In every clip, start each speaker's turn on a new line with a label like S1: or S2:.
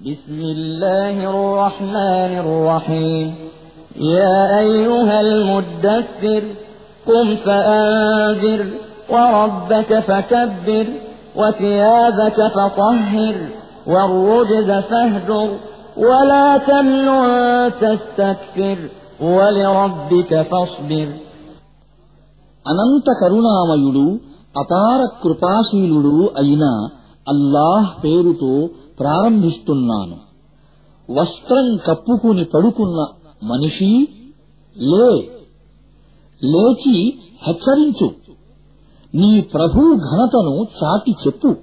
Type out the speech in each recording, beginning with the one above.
S1: بسم الله الرحمن الرحيم يا أيها المدثر قم فأنذر وربك فكبر وثيابك فطهر والرجز فاهجر ولا تمنن تستكثر ولربك فاصبر
S2: అనంత కరుణామయుడు అపార కృపాశీలుడు అయిన అల్లాహ్ పేరుతో ప్రారంభిస్తున్నాను. వస్త్రం కప్పుకుని పడుకున్న మనిషి లే. లేచి హెచ్చరించు. నీ ప్రభు ఘనతను చాటి చెప్పు.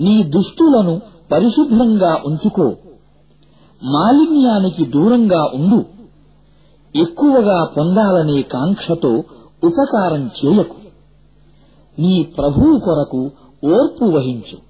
S2: నీ దుస్తులను పరిశుభ్రంగా ఉంచుకో. మాలిన్యానికి దూరంగా ఉండు. ఎక్కువగా పొందాలనే కాంక్షతో ఉపకారం చేయకు. నీ ప్రభువు కొరకు ఓర్పు వహించు.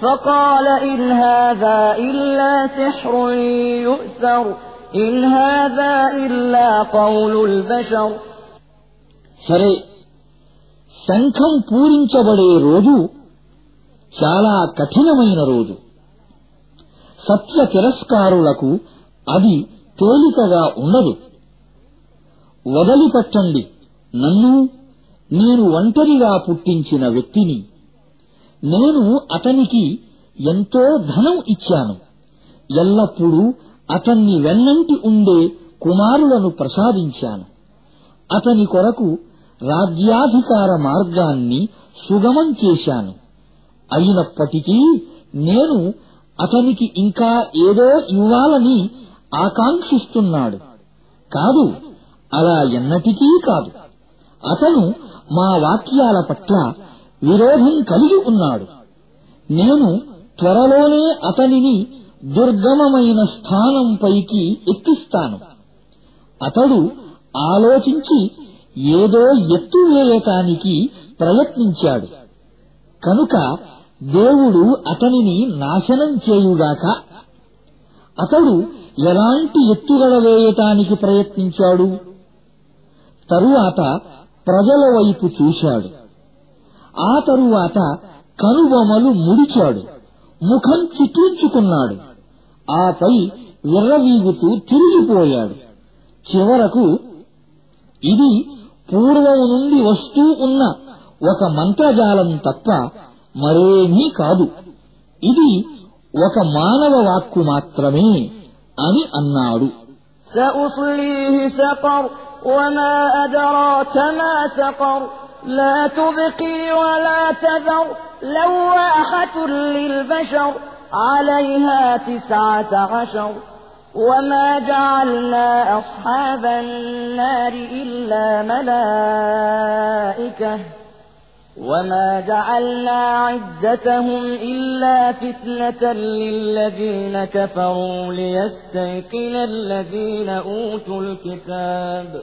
S1: فقال إن هذا إلا سحر يؤثر إن هذا إلا قول البشر
S2: సరే శంఖం పూరించబడే రోజు చాలా కఠినమైన రోజు సత్య తిరస్కారులకు అది తేలికగా ఉండదు వదిలిపెట్టండి నన్ను నేను ఒంటరిగా పుట్టించిన వ్యక్తిని నేను అతనికి ఎంతో ధనం ఇచ్చాను. ఎల్లప్పుడూ అతన్ని వెన్నంటి ఉండే కుమారులను ప్రసాదించాను. అతని కొరకు రాజ్యాధికార మార్గాన్ని సుగమం చేశాను. అయినప్పటికీ నేను అతనికి ఇంకా ఏదో ఇవ్వాలని ఆకాంక్షిస్తున్నాడు. కాదు అలా ఎన్నటికీ కాదు. అతను మా వాక్యాల పట్ల విరోధం కలిగి ఉన్నాడు. నేను త్వరలోనే అతనిని దుర్గమమైన స్థానంపైకి ఎక్కిస్తాను. అతడు ఆలోచించి ఏదో ఎత్తు వేయటానికి ప్రయత్నించాడు. కనుక దేవుడు అతనిని నాశనం చేయుగాక అతడు ఎలాంటి ఎత్తుగడ వేయటానికి ప్రయత్నించాడు? తరువాత ప్రజల వైపు చూశాడు. ఆ తరువాత కనుబొమలు ముడిచాడు ముఖం చిట్లించుకున్నాడు ఆపై విర్రవీగుతూ తిరిగిపోయాడు చివరకు ఇది పూర్వం నుండి వస్తూ ఉన్న ఒక మంత్రజాలం తప్ప మరేమీ కాదు ఇది ఒక మానవ వాక్కు మాత్రమే అని అన్నాడు
S1: سأصليه سقر وما أدراك ما سقر لا تبقي ولا تذر لواحة للبشر عليها تسعة عشر. وما جعلنا أصحاب النار إلا ملائكة. وما جعلنا عدتهم إلا فتنة للذين كفروا ليستيقن الذين أوتوا الكتاب.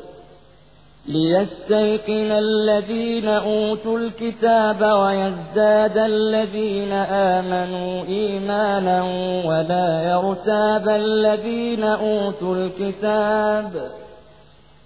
S1: ليستيقن الذين أوتوا الكتاب ويزداد الذين آمنوا إيمانا ولا يرتاب الذين أوتوا الكتاب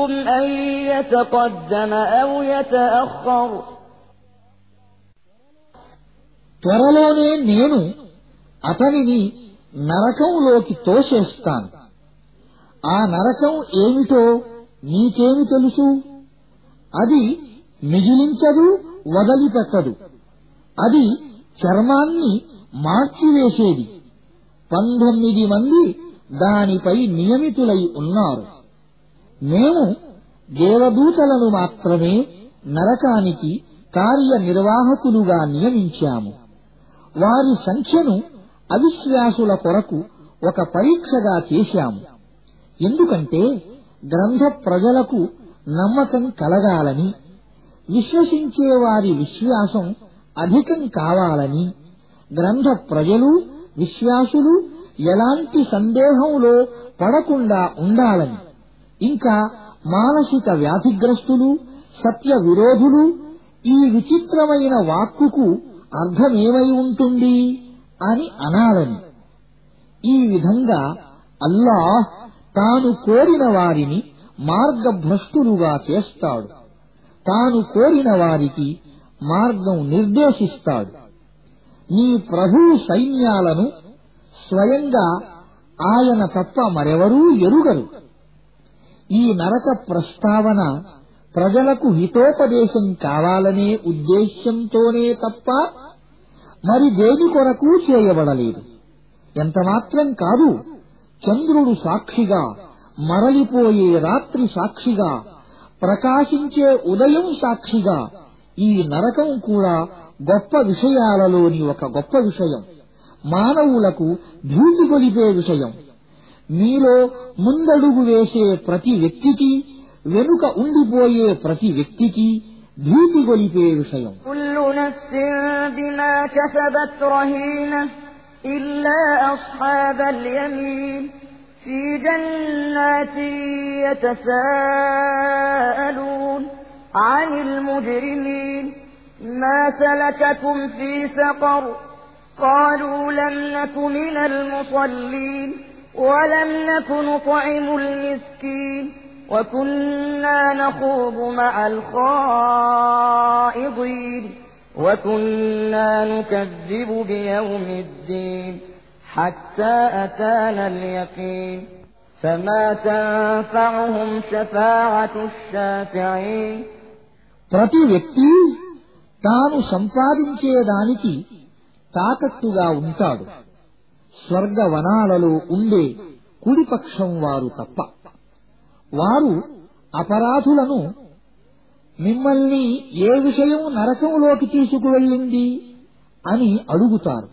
S1: منكم أن يتقدم أو يتأخر
S2: త్వరలోనే నేను అతనిని నరకంలోకి తోసేస్తాను ఆ నరకం ఏమిటో నీకేమి తెలుసు అది మిగిలించదు వదిలిపెట్టదు అది చర్మాన్ని మార్చివేసేది పంతొమ్మిది మంది దానిపై నియమితులై ఉన్నారు మేము దేవదూతలను మాత్రమే నరకానికి కార్యనిర్వాహకులుగా నియమించాము. వారి సంఖ్యను అవిశ్వాసుల కొరకు ఒక పరీక్షగా చేశాము. ఎందుకంటే గ్రంథ ప్రజలకు నమ్మకం కలగాలని విశ్వసించే వారి విశ్వాసం అధికం కావాలని గ్రంథ ప్రజలు విశ్వాసులు ఎలాంటి సందేహంలో పడకుండా ఉండాలని ఇంకా మానసిక వ్యాధిగ్రస్తులు సత్య విరోధులు ఈ విచిత్రమైన వాక్కుకు అర్థమేమై ఉంటుంది అని అనాలని. ఈ విధంగా అల్లాహ్ తాను కోరిన వారిని మార్గభ్రష్టులుగా చేస్తాడు. తాను కోరిన వారికి మార్గం నిర్దేశిస్తాడు. నీ ప్రభు సైన్యాలను స్వయంగా ఆయన తప్ప మరెవరూ ఎరుగరు. ఈ నరక ప్రస్తావన ప్రజలకు హితోపదేశం కావాలనే ఉద్దేశ్యంతోనే తప్ప మరి దేని కొరకు చేయబడలేదు? ఎంతమాత్రం కాదు. చంద్రుడు సాక్షిగా మరలిపోయే రాత్రి సాక్షిగా ప్రకాశించే ఉదయం సాక్షిగా ఈ నరకం కూడా గొప్ప విషయాలలోని ఒక గొప్ప విషయం. మానవులకు భీతి కొలిపే విషయం. మీలో ముందడుగు వేసే ప్రతి వ్యక్తికి వెనుక ఉండిపోయే ప్రతి వ్యక్తికి భీతి గొలిపే విషయం
S1: كل نفس بما كسبت رهينة إلا أصحاب اليمين في جنات يتساءلون عن المجرمين ما سلككم في سقر قالوا لم نك من المصلين ولم نك نطعم المسكين وكنا نخوض مع الخائضين وكنا نكذب بيوم الدين حتى أتانا اليقين فما تنفعهم شفاعة الشافعين
S2: ప్రతి వ్యక్తి తాను సంపాదించేదానికి తాకట్టుగా ఉంటాడు స్వర్గవనాలలో ఉండే కుడిపక్షం వారు తప్ప. వారు అపరాధులను మిమ్మల్ని ఏ విషయం నరకంలోకి తీసుకువెళ్ళింది అని అడుగుతారు.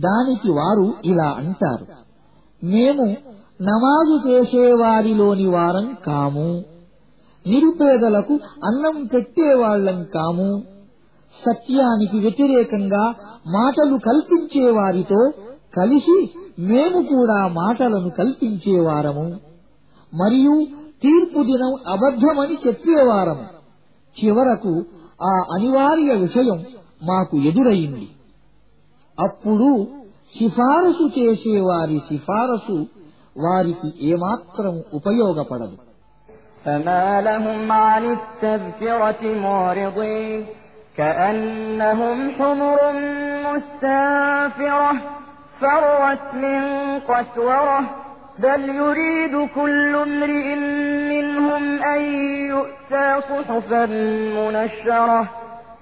S2: దానికి వారు ఇలా అంటారు. మేము నమాజు చేసేవారిలోని వారం కాము. నిరుపేదలకు అన్నం పెట్టేవాళ్ళం కాము. సత్యానికి వ్యతిరేకంగా మాటలు కల్పించేవారితో కలిసి మేము కూడా మాటలను కల్పించేవారము మరియు తీర్పు దినం అబద్ధమని చెప్పేవారము చివరకు ఆ అనివార్య విషయం మాకు ఎదురయింది అప్పుడు సిఫారసు చేసేవారి సిఫారసు వారికి ఏమాత్రం ఉపయోగపడదు
S1: فما لهم عن التذكرة معرضين كأنهم حمر مستنفرة فرت من قسورة بل يريد كل امرئ منهم أن يؤتى صحفا منشرة.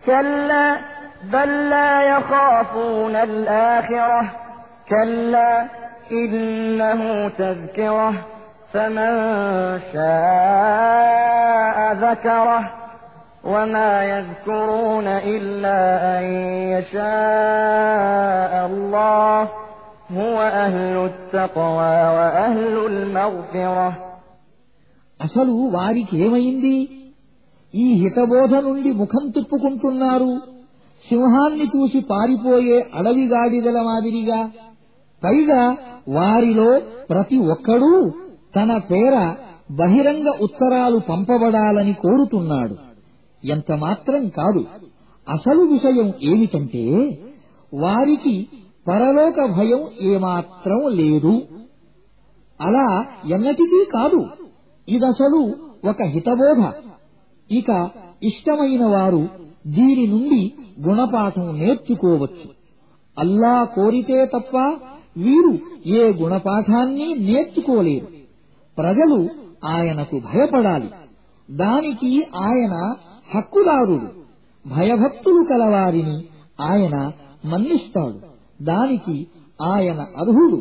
S1: كلا بل لا يخافون الآخرة. كلا إنه تذكرة. فمن شاء ذكره وما يذكرون إلا أن يشاء الله.
S2: అసలు వారికి ఏమైంది? ఈ హితబోధ నుండి ముఖం తిప్పుకుంటున్నారు. సింహాన్ని చూసి పారిపోయే అడవి గాడిదల మాదిరిగా. పైగా వారిలో ప్రతి ఒక్కడూ తన పేర బహిరంగ ఉత్తరాలు పంపబడాలని కోరుతున్నాడు. ఎంత మాత్రం కాదు. అసలు విషయం ఏమిటంటే వారికి పరలోక భయం ఏమాత్రం లేదు. అలా ఎన్నటికీ కాదు. ఇదసలు ఒక హితబోధ. ఇక ఇష్టమైన వారు దీని నుండి గుణపాఠం నేర్చుకోవచ్చు. అల్లా కోరితే తప్ప వీరు ఏ గుణపాఠాన్ని నేర్చుకోలేరు. ప్రజలు ఆయనకు భయపడాలి. దానికి ఆయన హక్కుదారుడు. భయభక్తులు కలవారిని ఆయన మన్నిస్తాడు. දානිති ආයන අරුහුරු.